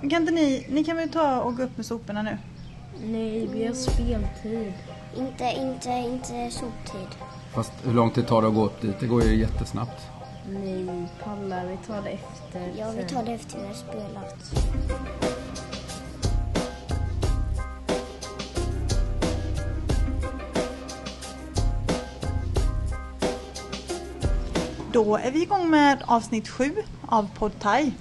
kan inte ni, ni kan väl ta och gå upp med soporna nu? Nej, vi har speltid. Inte, inte, inte soptid. Fast hur lång tid tar det att gå upp dit? Det går ju jättesnabbt. Nej, pallar, vi tar det efter. Ja, vi sen. tar det efter vi har spelat. Då är vi igång med avsnitt sju av Podd Thai.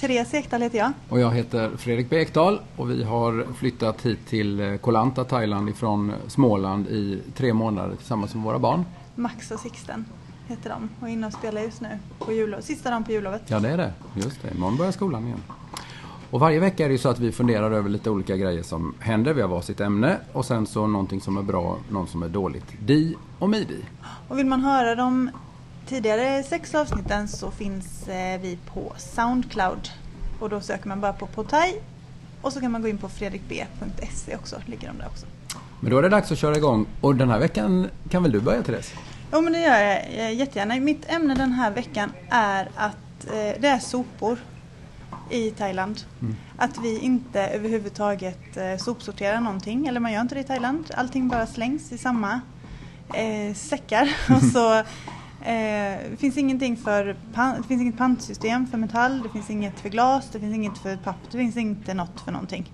Therese Ekdahl heter jag. Och jag heter Fredrik Bekdal och vi har flyttat hit till eh, Koh Lanta, Thailand ifrån Småland i tre månader tillsammans med våra barn. Max och Sixten heter de och är inne och spelar just nu på jullov. Sista dagen på jullovet. Ja, det är det. Just det. Imorgon börjar skolan igen. Och varje vecka är det så att vi funderar över lite olika grejer som händer. Vi har varsitt ämne och sen så någonting som är bra, något som är dåligt. Di och midi. Och vill man höra de tidigare sex avsnitten så finns eh, vi på Soundcloud. Och då söker man bara på Podtai och så kan man gå in på fredrikb.se också, ligger de där också. Men då är det dags att köra igång. Och den här veckan kan väl du börja Therese? Jo men det gör jag jättegärna. Mitt ämne den här veckan är att eh, det är sopor i Thailand. Att vi inte överhuvudtaget eh, sopsorterar någonting, eller man gör inte det i Thailand. Allting bara slängs i samma eh, säckar. Och så eh, det finns ingenting för pan- det finns inget pantsystem för metall, det finns inget för glas, det finns inget för papp, det finns inte något för någonting.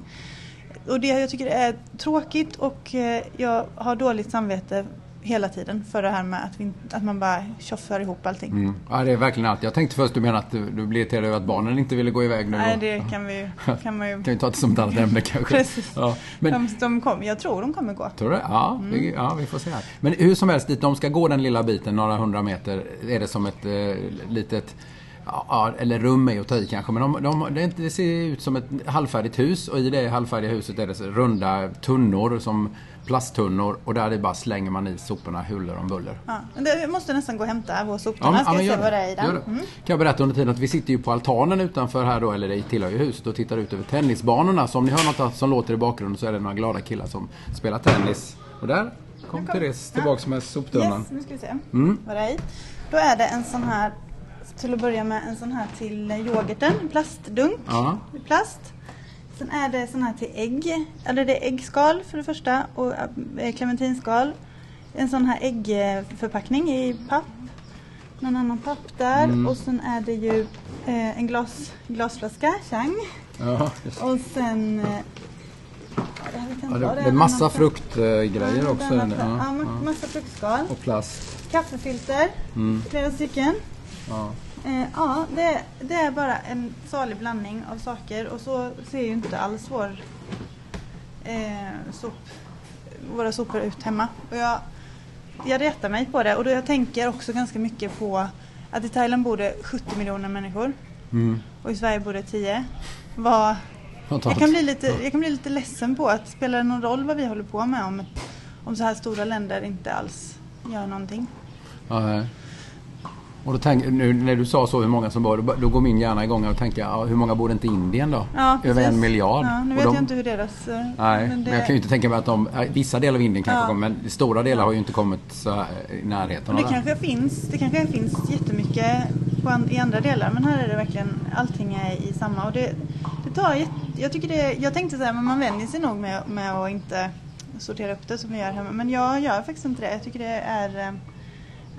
Och det jag tycker är tråkigt och eh, jag har dåligt samvete hela tiden för det här med att, vi, att man bara tjoffar ihop allting. Mm. Ja, det är verkligen allt. Jag tänkte först du menar att du, du blir irriterad över att barnen inte ville gå iväg nu. Nej, det kan, vi, kan man ju... kan vi ta det som ett annat ämne kanske. Precis. Ja, men, de, de kom, jag tror de kommer gå. Tror du? Ja, vi, ja, vi får se här. Men hur som helst, dit de ska gå den lilla biten, några hundra meter, är det som ett eh, litet Ja, eller rum är ju att ta i kanske, men de, de, det, är inte, det ser ut som ett halvfärdigt hus och i det halvfärdiga huset är det runda tunnor som plasttunnor och där det bara slänger man i soporna huller om buller. Ja, men det, måste nästan gå och hämta vår Ja, soptunna. men- Ska ja, se vad det är i den. Mm. Kan jag berätta under tiden att vi sitter ju på altanen utanför här då, eller det tillhör ju huset och tittar ut över tennisbanorna. Så om ni hör något som låter i bakgrunden så är det några glada killar som spelar tennis. Och där kom kom- Therese tillbaks med soptunnan. Yes, nu ska vi se Mm. vad det är i. Då är det en sån här, till att börja med, en sån här till yoghurten, en plastdunk Ja. i plast. Sen är det sån här till ägg, eller det är äggskal för det första och äh, clementinskal. En sån här äggförpackning i papp. Någon annan papp där Mm. och sen är det ju eh, en glas, glasflaska, chang. Ja. Och sen... eh, ja, det ja, det, är en massa fruktgrejer Ja, också. Ja, ja. massa fruktskal. Och plast. Kaffefilter, Mm. flera stycken. Ja. Eh, ja, det, det är bara en salig blandning av saker och så ser ju inte alls vår, eh, sop, våra sopor ut hemma. Och jag, jag retar mig på det och då jag tänker också ganska mycket på att i Thailand bor det 70 miljoner människor Mm. och i Sverige bor det 10. Vad, Totalt. jag, kan bli lite, jag kan bli lite ledsen på att spelar det någon roll vad vi håller på med om, om så här stora länder inte alls gör någonting. Ja. Och då tänk, nu när du sa så hur många som bor, då, då går min hjärna igång och tänker ja, hur många bor inte i Indien då? Ja, Över en miljard. Ja, nu vet de- jag inte hur deras... eh, Nej, men, det- jag kan ju inte tänka mig att de, vissa delar av Indien kanske Ja. kommer, men stora delar har ju inte kommit så här i närheten Och det kanske finns, det kanske finns jättemycket an, i andra delar men här är det verkligen, allting är i samma och det, det tar jag tycker det, jag tänkte så här, men man vänjer sig nog med, med att inte sortera upp det som vi gör hemma men jag gör faktiskt inte det. Jag tycker det är, eh,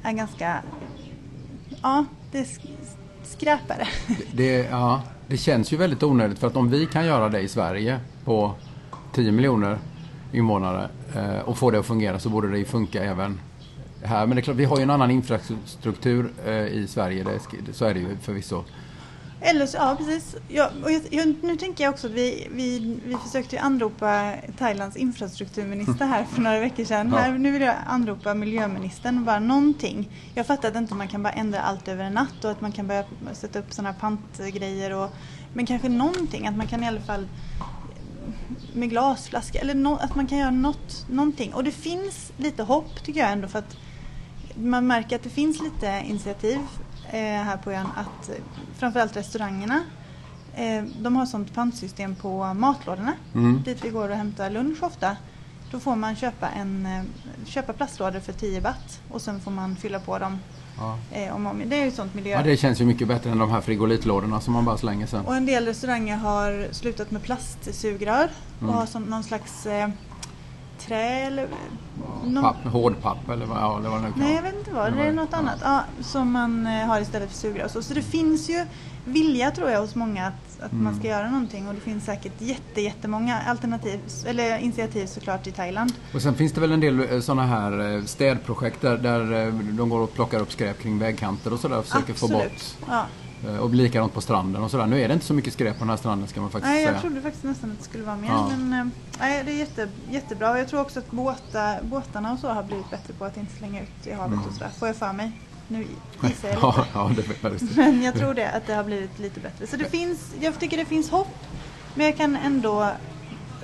är ganska, ja det skräpar det. Det, ja, det känns ju väldigt onödigt för att om vi kan göra det i Sverige på 10 miljoner invånare eh, och få det att fungera så borde det ju funka även här. Men det är klart, vi har ju en annan infrastruktur eh, i Sverige, det, så är det ju förvisso. Eller så, ja precis. Ja, och jag, jag, nu tänker jag också att vi, vi, vi försökte anropa Thailands infrastrukturminister här för några veckor sedan. Ja. Här, nu vill jag anropa miljöministern och bara någonting. Jag fattar att inte man kan bara ändra allt över en natt och att man kan börja sätta upp sådana här pantgrejer och men kanske någonting, att man kan i alla fall med glasflaska eller nå- att man kan göra något, någonting. Och det finns lite hopp tycker jag ändå för att man märker att det finns lite initiativ eh, här på ön att framförallt restaurangerna eh, de har sånt pantsystem på matlådorna Mm. dit vi går och hämtar lunch ofta. Då får man köpa, en, eh, köpa plastlådor för 10 baht och sen får man fylla på dem Ja. eh, om om. Det är ju sånt miljö. ja, det känns ju mycket bättre än de här frigolitlådorna som man bara slänger sen. Och en del restauranger har slutat med plastsugrör Mm. och har som någon slags eh, trä eller... Någon, Papp, hårdpapp eller vad, ja, eller vad det nu kan Nej, jag vet inte vad. Det är något Ja. annat ja, som man eh, har istället för sugrör. Så, så det finns ju vilja tror jag hos många att, att man Mm. ska göra någonting och det finns säkert jätte, jättemånga alternativ, eller initiativ såklart i Thailand. Och sen finns det väl en del sådana här eh, städprojekt där, där eh, de går och plockar upp skräp kring vägkanter och sådär och försöker få Absolut. bort. Ja. Eh, Och likadant på stranden och sådär. Nu är det inte så mycket skräp på den här stranden ska man faktiskt Nej, säga. jag trodde faktiskt nästan att det skulle vara mer. Ja. Men eh, nej, det är jätte, jättebra. Och jag tror också att båta, båtarna och så har blivit bättre på att inte slänga ut i havet och sådär. Får jag för mig. Nu gissar jag lite. Mm. Ja, ja, det är just det. Men jag tror det, att det har blivit lite bättre. Så det finns, jag tycker det finns hopp. Men jag kan ändå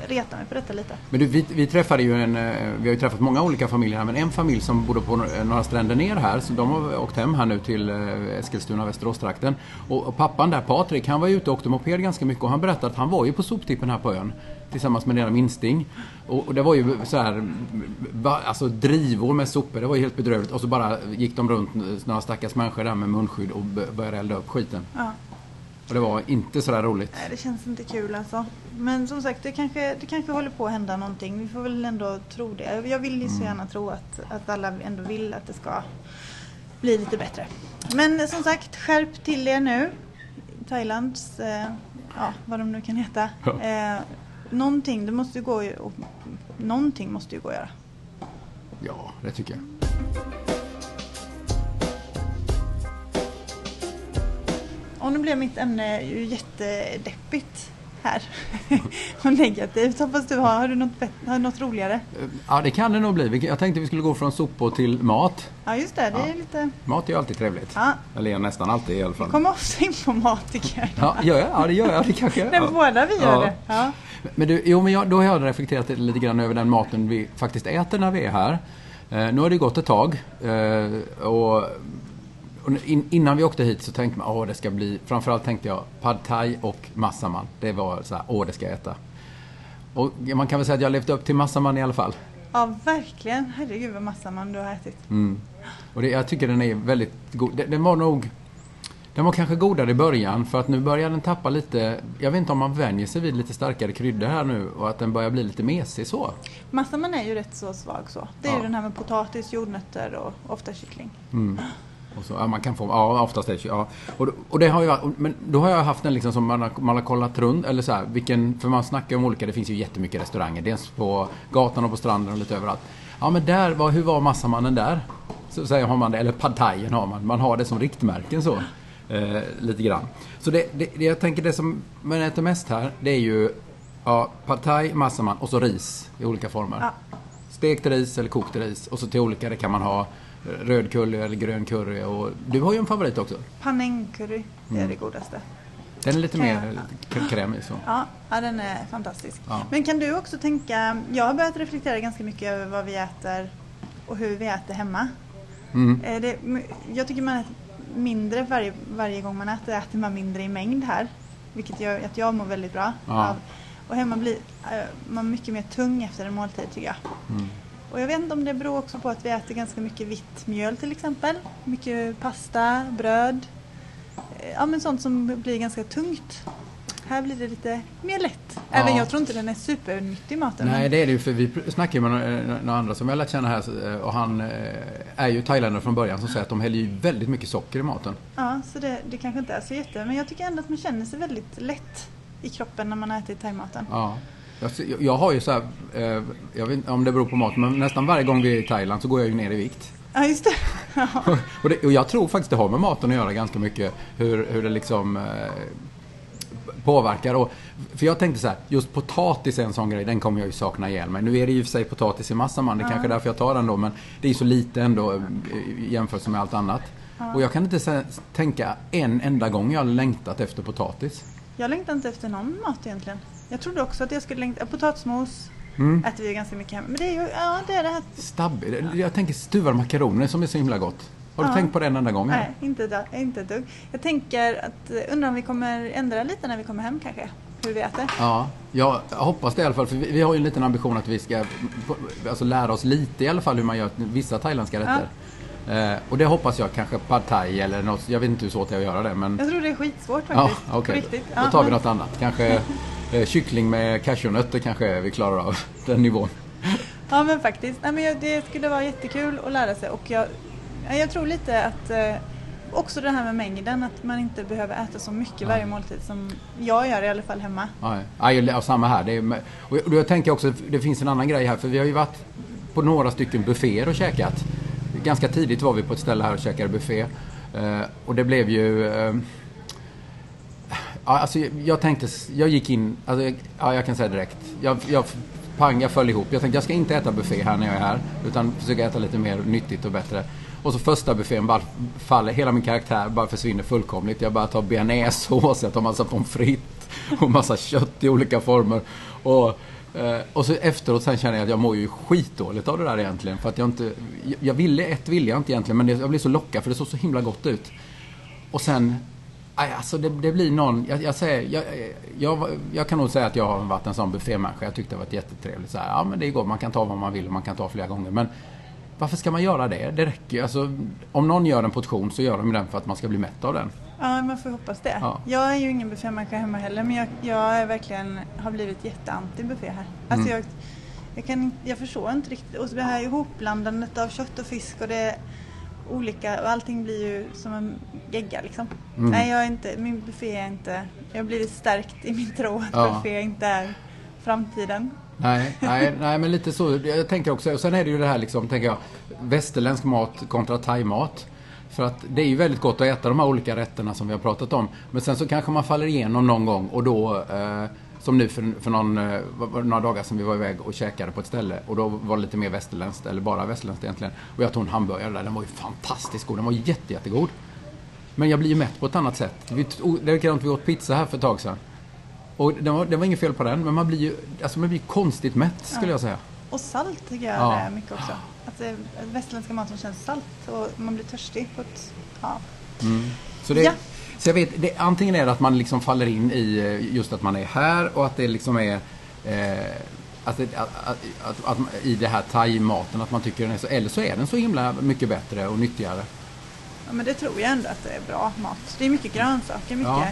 reta mig på detta lite. Men du, vi, vi träffade ju en, eh, vi har ju träffat många olika familjer här, men en familj som bodde på några- några stränder ner här, så de har åkt hem här nu till eh, Eskilstuna, Västeråstrakten. Och, och pappan där, Patrik, han var ju ute och åkte moped ganska mycket och han berättade att han var ju på soptippen här på ön tillsammans med deras minsting. Och, och det var ju så här, va, alltså drivor med sopor, det var ju helt bedrövligt. Och så bara gick de runt, eh, några stackars människor där med munskydd och började elda upp skiten. Ja. Och det var inte så där roligt. Nej, det känns inte kul alltså. Men som sagt, det kanske, det kanske håller på att hända någonting. Vi får väl ändå tro det. Jag vill ju så gärna tro att, att alla ändå vill att det ska bli lite bättre. Men som sagt, skärp till er nu. Thailands, eh, ja vad de nu kan heta. Ja. Eh, någonting, det måste ju gå och, någonting måste ju gå att göra. Ja, det tycker jag. Och nu blev mitt ämne ju jättedeppigt här. och negativt. Hoppas du har, har du något, har du något roligare? Ja, det kan det nog bli. Vi- Jag tänkte vi skulle gå från sopor till mat. Ja just det, det är Ja. lite... Mat är ju alltid trevligt. Ja, Eller nästan alltid i alla fall. kom ofta in på mat tycker jag. Ja, gör jag? Ja, det gör jag. Det kanske jag Nej, ja. båda vi gör Ja. det. Ja. Men du, jo, men jag, då har jag reflekterat lite grann över den maten vi faktiskt äter när vi är här. Eh, nu har det gått ett tag. Eh, och in, innan vi åkte hit så tänkte man, åh det ska bli, framförallt tänkte jag pad thai och massaman. Det var så här, åh det ska jag äta. Och man kan väl säga att jag har levt upp till massaman i alla fall. ja, verkligen. Herregud vad massa man du har ätit. Mm. Och det, jag tycker den är väldigt god. Den, den var nog... Den var kanske godare i början för att nu börjar den tappa lite... Jag vet inte om man vänjer sig vid lite starkare kryddor här nu och att den börjar bli lite mesig så. Massaman är ju rätt så svag så. Det är Ja. ju den här med potatis, jordnötter och ofta kyckling. Mm. Och så, ja, man kan få, ja oftast är det ja. och, och det har jag, men då har jag haft den liksom som man har, man har kollat runt, eller så här, vilken, för man snackar om olika, det finns ju jättemycket restauranger, dels på gatan och på stranden och lite överallt. Ja men där, var, hur var massamannen där? Så säger har man det, eller pad thaien har man, man har det som riktmärken så. Eh, lite grann. Så det, det, det, jag tänker det som man äter mest här, det är ju ja, pad thai, massaman och så ris i olika former. Ja. Stekt ris eller kokt ris. Och så till olika, det kan man ha röd curry eller grön curry. Och du har ju en favorit också. Panängcurry Mm. är det godaste. Den är lite Kan mer jag- krämig så. Ja, ja, den är fantastisk. Ja. Men kan du också tänka, jag har börjat reflektera ganska mycket över vad vi äter och hur vi äter hemma. Mm. Eh, Det, jag tycker man äter mindre varje, varje gång man äter, äter man mindre i mängd här. Vilket gör att jag mår väldigt bra Ja. av. Och hemma blir eh, man mycket mer tung efter en måltid tycker jag. Mm. Och jag vet inte om det beror också på att vi äter ganska mycket vitt mjöl till exempel. Mycket pasta, bröd. Eh, Ja men sånt som blir ganska tungt. Här blir det lite mer lätt. Även Ja. jag tror inte den är supernyttig maten. Nej men- det är det ju för vi ju med några, några andra som jag lärt känna här eh, och han eh, är ju thailändare från början som säger att de häller ju väldigt mycket socker i maten. Ja, så det, det kanske inte är så jätte... Men jag tycker ändå att man känner sig väldigt lätt i kroppen när man ätit thaimaten. Ja. Jag, jag- har ju så här, eh, jag vet inte om det beror på mat, men nästan varje gång vi är i Thailand så går jag ju ner i vikt. Ja, just det. Ja. och, det, och jag tror faktiskt det har med maten att göra ganska mycket. Hur, hur det liksom eh, påverkar. Och, för jag tänkte så här, just potatis är en sån grej, den kommer jag ju sakna ihjäl mig. Nu är det ju för sig potatis i massa man, det är kanske är därför jag tar den då. Men det är ju så lite ändå eh, i jämförelse med allt annat. Och jag kan inte tänka en enda gång jag har längtat efter potatis. Jag längtar inte efter någon mat egentligen. Jag trodde också att jag skulle längta... Potatismos Mm. äter vi ju ganska mycket hemma. Men det är ju ja, det, är det här... Stabbig. Jag tänker stuvade makaroner som är så himla gott. Har du Ja. tänkt på det en enda gång? här? Nej, inte, da- inte ett dugg. Jag tänker att... eh, Undrar om vi kommer ändra lite när vi kommer hem kanske. hur vi äter. Ja, jag hoppas det i alla fall. För vi, vi har ju en liten ambition att vi ska alltså, lära oss lite i alla fall hur man gör vissa thailändska rätter. Eh, och det hoppas jag kanske pad thai eller något. Jag vet inte hur svårt det är att göra det. Men... Jag tror det är skitsvårt Ja, faktiskt. okej. På riktigt. Då Ja, tar vi något annat. Kanske eh, kyckling med cashewnötter kanske vi klarar av. Den nivån. Ja men faktiskt. Nej, men det skulle vara jättekul att lära sig och jag, ja, jag tror lite att eh, också det här med mängden, att man inte behöver äta så mycket varje måltid som jag gör i alla fall hemma. Ja, ja, samma här. Det är, och jag tänker också, det finns en annan grej här. För vi har ju varit på några stycken bufféer och käkat. Ganska tidigt var vi på ett ställe här och käkade buffé. Eh, och det blev ju... Ja, alltså, jag, jag tänkte, jag gick in, alltså, jag- ja, jag kan säga direkt. Jag, jag, pang, jag föll ihop. Jag tänkte jag ska inte äta buffé här när jag är här. Utan försöka äta lite mer nyttigt och bättre. Och så första buffén bara faller, hela min karaktär bara försvinner fullkomligt. Jag bara tar bearnaisesås, jag tar massa pommes frites och massa kött i olika former. Och, eh, och så efteråt sen känner jag att jag mår ju skitdåligt av det där egentligen. För att jag inte, jag- ville, ett ville jag inte egentligen men jag blev så lockad för det såg så himla gott ut. Och sen, alltså det, det blir någon, jag, jag säger, jag, jag, jag kan nog säga att jag har varit en sån buffémänniska. Jag tyckte det var jättetrevligt. Så här, ja men det går, man kan ta vad man vill och man kan ta flera gånger. Men varför ska man göra det? Det räcker ju. Alltså, om någon gör en portion så gör de den för att man ska bli mätt av den. Ja, man får hoppas det. Ja. Jag är ju ingen buffémänniska hemma heller men jag, jag är verkligen, har blivit jätteanti buffé här. Alltså Mm. jag, jag, kan, jag förstår inte riktigt. Och det här ihopblandandet av kött och fisk och det är olika och allting blir ju som en gegga liksom. Mm. Nej, jag är inte, min buffé är inte, jag har blivit stärkt i min tro att Ja. buffé inte är framtiden. Nej, nej, nej, men lite så. Jag tänker också, och sen är det ju det här liksom, tänker jag, västerländsk mat kontra thaimat. För att det är ju väldigt gott att äta de här olika rätterna som vi har pratat om. Men sen så kanske man faller igenom någon gång och då, eh, som nu för, för någon, eh, några dagar sedan vi var iväg och käkade på ett ställe och då var det lite mer västerländskt, eller bara västerländskt egentligen. Och jag tog en hamburgare där, den var ju fantastiskt god, den var jätte, jättegod. Men jag blir ju mätt på ett annat sätt. Vi, det är likadant, vi åt pizza här för ett tag sedan. Och det var, det var inget fel på den, men man blir ju alltså man blir konstigt mätt skulle jag säga. Och salt tycker jag Ja. är mycket också. Att det, västerländska maten känns salt och man blir törstig på ett, ja. Så, det, Ja. Så jag vet, det, antingen är det att man liksom faller in i eh, just att man är här och att det liksom är eh, att, att, att, att, i det här thai-maten att man tycker den är så, eller så är den så himla mycket bättre och nyttigare. ja. Men det tror jag ändå att det är bra mat. Det är mycket grönsaker, mycket. Ja.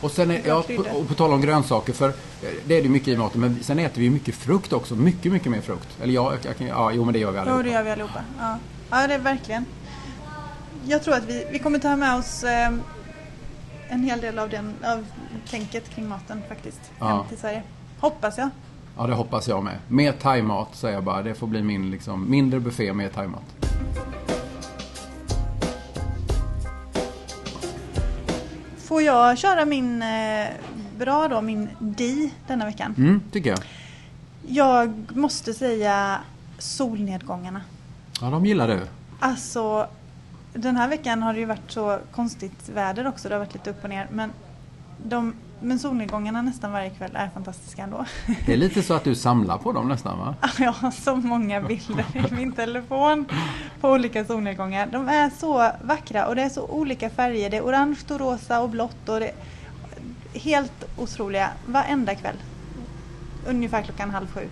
Och sen är, ja, på, och på tal om grönsaker, för eh, det är det mycket i maten, men sen äter vi mycket frukt också. Mycket, mycket mer frukt. Eller ja, jag, kan- ja jo men det gör vi Jo, allihopa. det gör vi allihopa. Ja, ja det är verkligen. Jag tror att vi, vi kommer ta med oss eh, en hel del av, den, av tänket kring maten faktiskt. Ja. Hem till Sverige. Hoppas jag. Ja, det hoppas jag med. Mer thaimat säger jag bara. Det får bli min liksom, mindre buffé med thaimat. Får jag köra min eh, bra då, min di denna veckan? Mm, tycker jag. Jag måste säga solnedgångarna. Ja, de gillar du. Alltså, den här veckan har det ju varit så konstigt väder också. Det har varit lite upp och ner. Men, de, men solnedgångarna nästan varje kväll är fantastiska ändå. Det är lite så att du samlar på dem nästan va? Jag har så många bilder i min telefon på olika solnedgångar. De är så vackra och det är så olika färger. Det är orange och rosa och blått och det helt otroliga. Varenda kväll, ungefär klockan halv sju,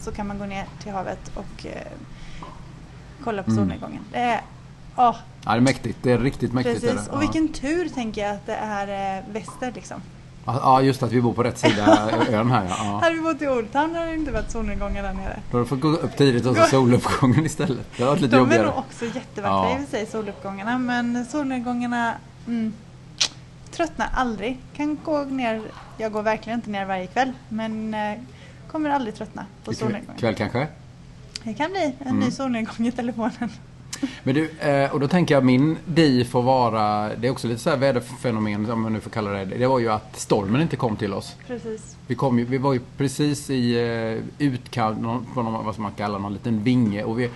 så kan man gå ner till havet och eh, kolla på Mm. solnedgången. Det är, åh, Ja, det är mäktigt. Det är riktigt mäktigt. är precis. Och vilken tur tänker jag att det är eh, väster liksom. Ja, just att vi bor på rätt sida ön här ja. Hade vi bott i Old Town hade det inte varit solnedgångar där nere. Då har du fått gå upp tidigt och så Gå- soluppgången istället. Det har varit lite De är jobbigare. nog också jättevackra Ja. i och för sig, soluppgångarna. Men solnedgångarna mm, tröttnar aldrig. Kan gå ner, jag går verkligen inte ner varje kväll. Men eh, kommer aldrig tröttna på Ikväll solnedgångar. kväll kanske? Det kan bli en Mm. ny solnedgång i telefonen. Men du, eh, och då tänker jag min di får vara, det är också lite så här väderfenomen om man nu får kalla det det var ju att stormen inte kom till oss. Precis. Vi, kom ju, vi var ju precis i eh, utkant på någon, vad man kalla någon liten vinge och vi,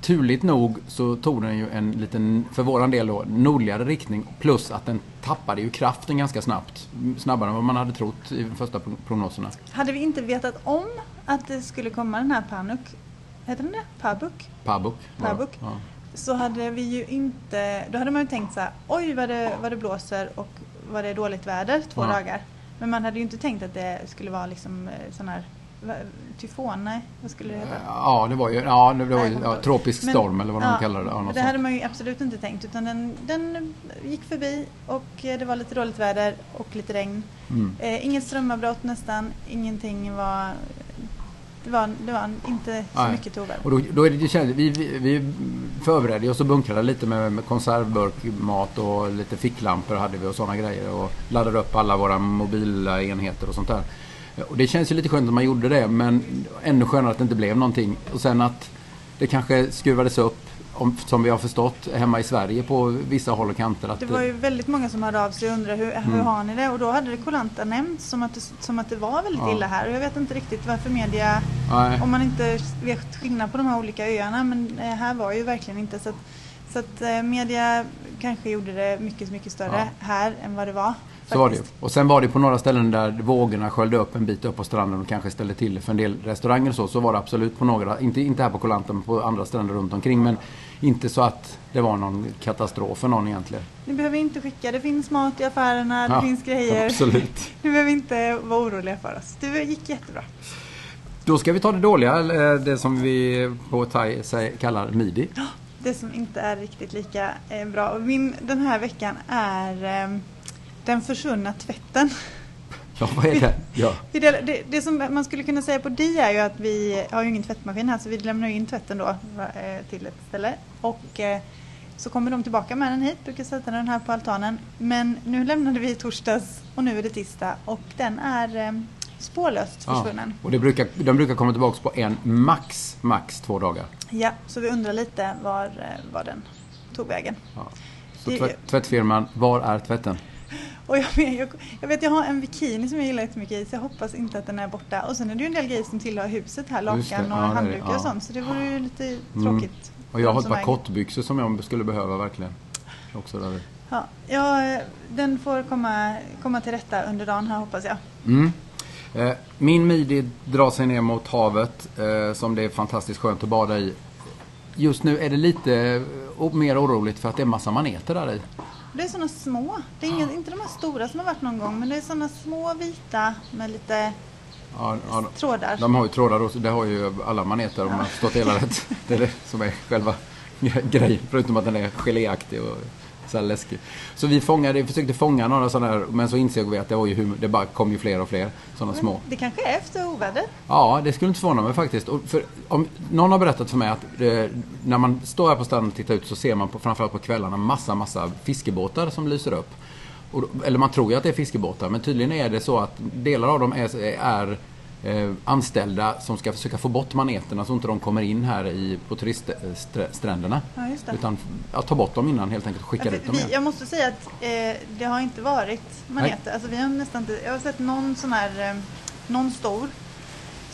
turligt nog så tog den ju en liten, för våran del då, nordligare riktning plus att den tappade ju kraften ganska snabbt. Snabbare än vad man hade trott i de första pro- prognoserna. Hade vi inte vetat om att det skulle komma den här Panuk, heter den det? Pabuk? Pabuk. Pabuk. Ja. Så hade vi ju inte, då hade man ju tänkt så här, oj vad det, vad det blåser och vad det är dåligt väder två Ja. dagar. Men man hade ju inte tänkt att det skulle vara liksom eh, sån här tyfon, nej vad skulle det heta? Ja, det var ju, ja, det var ju ja, tropisk men- storm eller vad de ja, kallar det. Ja, det hade sånt. man ju absolut inte tänkt utan den, den gick förbi och eh, det var lite dåligt väder och lite regn. Mm. Eh, inget strömavbrott nästan, ingenting var... Det var, det var inte så Nej. mycket toväder. Och då, då är det, det kändes, vi, vi, vi förberedde oss och bunkrade lite med, med konservburkmat och lite ficklampor hade vi och sådana grejer och laddade upp alla våra mobila enheter och sånt där. Och det känns ju lite skönt att man gjorde det men ännu skönare att det inte blev någonting. Och sen att det kanske skruvades upp om, som vi har förstått hemma i Sverige på vissa håll och kanter. Att Det var ju väldigt många som hörde av sig och undrade hur, hur Mm. har ni det? Och då hade det Kolanta nämnts som att det, som att det var väldigt Ja. illa här. Och jag vet inte riktigt varför media, Nej. om man inte vet skillnad på de här olika öarna, men eh, här var ju verkligen inte så att, så att eh, media kanske gjorde det mycket, mycket större Ja. här än vad det var. Så var det ju. Och sen var det på några ställen där vågorna sköljde upp en bit upp på stranden och kanske ställde till för en del restauranger och så. Så var det absolut på några, inte, inte här på Koh men på andra ställen runt omkring. Men inte så att det var någon katastrof för någon egentligen. Ni behöver inte skicka, det finns mat i affärerna, det Ja, finns grejer. Absolut. Ni behöver inte vara oroliga för oss. Det gick jättebra. Då ska vi ta det dåliga, eller det som vi på thai kallar midi. Det som inte är riktigt lika eh, bra. Min, den här veckan är eh, den försvunna tvätten. Ja, vad är det? Ja. Vi delar- Det, det som man skulle kunna säga på DI är ju att vi har ju ingen tvättmaskin här så vi lämnar in tvätten då eh, till ett ställe. Och eh, så kommer de tillbaka med den hit, brukar sätta den här på altanen. Men nu lämnade vi i torsdags och nu är det tisdag och den är eh, spårlöst Ja. försvunnen. Och det brukar, de brukar komma tillbaka på en max, max två dagar. Ja, så vi undrar lite var, var den tog vägen. Ja. Så tvätt, tvättfirman, var är tvätten? Och jag, jag, jag vet jag har en bikini som jag gillar jättemycket i så jag hoppas inte att den är borta. Och sen är det ju en del grejer som tillhör huset här, lakan och ja, det, handdukar ja. och sånt. Så det vore ju lite Mm. tråkigt. Och jag har ett par äger. kottbyxor som jag skulle behöva verkligen. Också där. Ja, ja, den får komma, komma till rätta under dagen här hoppas jag. Mm. Eh, Min midi drar sig ner mot havet eh, som det är fantastiskt skönt att bada i. Just nu är det lite eh, mer oroligt för att det är massa maneter där i. Det är sådana små. Det är inga, inte de här stora som har varit någon gång men det är sådana små vita med lite Ja, ja, trådar. de har ju trådar och det har ju alla maneter om jag har förstått hela rätt. Det är det som är själva grejen. Förutom att den är geléaktig och så här läskig. Så vi fångade, försökte fånga några sådana här men så insåg vi att det, var ju, det bara kom ju fler och fler sådana små. Det kanske är efter oväder. Ja, det skulle inte förvåna mig faktiskt. Och för, om, någon har berättat för mig att eh, när man står här på stranden och tittar ut så ser man på, framförallt på kvällarna massa, massa fiskebåtar som lyser upp. Och, eller man tror ju att det är fiskebåtar men tydligen är det så att delar av dem är, är eh, anställda som ska försöka få bort maneterna så inte de kommer in här i, på turiststränderna. Ja. Utan ja, ta bort dem innan helt enkelt och skicka Ja, dit för dem vi, igen. jag måste säga att eh, det har inte varit maneter. Alltså, vi har nästan inte, jag har sett någon sån här, eh, någon stor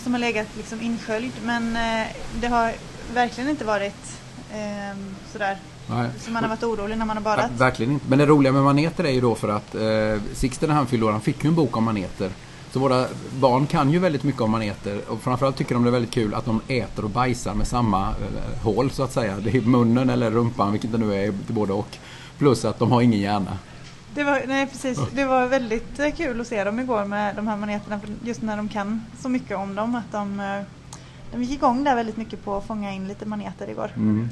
som har legat liksom insköljd men eh, det har verkligen inte varit eh, sådär Nej. så man har varit orolig när man har Ja, badat. verkligen inte. Men det roliga med maneter är ju då för att eh, Sixten när han fyllde år, han fick ju en bok om maneter. Så våra barn kan ju väldigt mycket om maneter och framförallt tycker de det är väldigt kul att de äter och bajsar med samma eh, hål så att säga. Det är munnen eller rumpan, vilket det nu är, till både och. Plus att de har ingen hjärna. Det var, nej, precis. det var väldigt eh, kul att se dem igår med de här maneterna just när de kan så mycket om dem. Att de, eh, de gick igång där väldigt mycket på att fånga in lite maneter igår. Mm.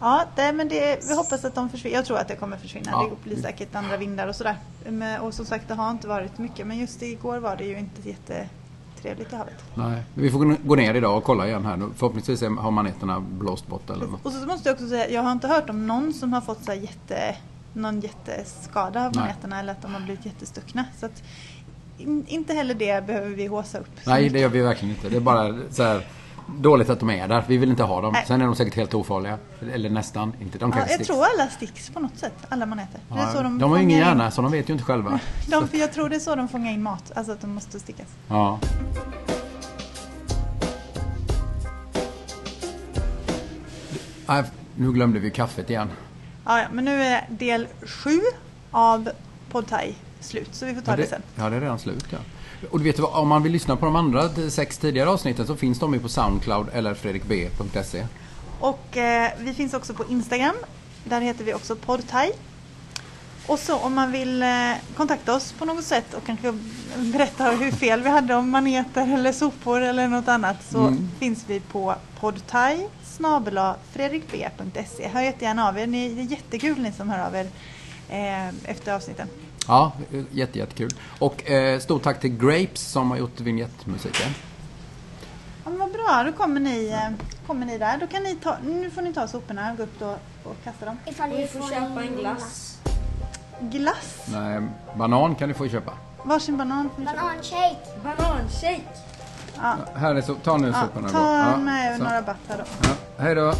Ja, det, men det, vi hoppas att de försvinner. Jag tror att det kommer försvinna. Ja. Det blir säkert andra vindar och sådär. Men, och som sagt, det har inte varit mycket. Men just igår var det ju inte jättetrevligt i havet. Nej. Vi får gå ner idag och kolla igen här. Förhoppningsvis har maneterna blåst bort eller något. Och så måste jag också säga, jag har inte hört om någon som har fått så jätte, någon jätteskada av Nej. maneterna eller att de har blivit jättestuckna. Så att, in, inte heller det behöver vi håsa upp. Nej, mycket. det gör vi verkligen inte. Det är bara så här dåligt att de är där. Vi vill inte ha dem. Nej. Sen är de säkert helt ofarliga. Eller nästan. Inte. De Ja, jag sticks. tror alla sticks på något sätt, alla maneter. Det är Ja, så de, de har ju ingen fångar in- hjärna så de vet ju inte själva. De, för jag tror det är så de fångar in mat, alltså att de måste stickas. Ja. Nej, nu glömde vi kaffet igen. Ja, ja, men nu är del sju av Podtai slut, så vi får ta Ja, det, det, sen. ja, det är redan slut ja. Och du vet vad, om man vill lyssna på de andra sex tidigare avsnitten så finns de ju på Soundcloud eller fredrikb.se. Och eh, vi finns också på Instagram, där heter vi också Podtai. Och så om man vill eh, kontakta oss på något sätt och kanske berätta hur fel vi hade om maneter eller sopor eller något annat så Mm. finns vi på podtai fredrikb.se. Hör jättegärna av er. Ni, det är jättekul ni som hör av er eh, efter avsnitten. Ja, jätte, jättekul. Och eh, stort tack till Grapes som har gjort vignettmusiken. Ja, men vad bra, då kommer ni, eh, kommer ni där. Då kan ni ta, nu får ni ta soporna och gå upp då och kasta dem. Ifall Vi får köpa en glass. Glass. Nej, banan kan du få köpa. Varsin banan får ni köpa. Bananshake. Bananshake. Ja. Här är så, ta nu Ja, soporna ta Ja, med så. några batt här då. Ja, hej då.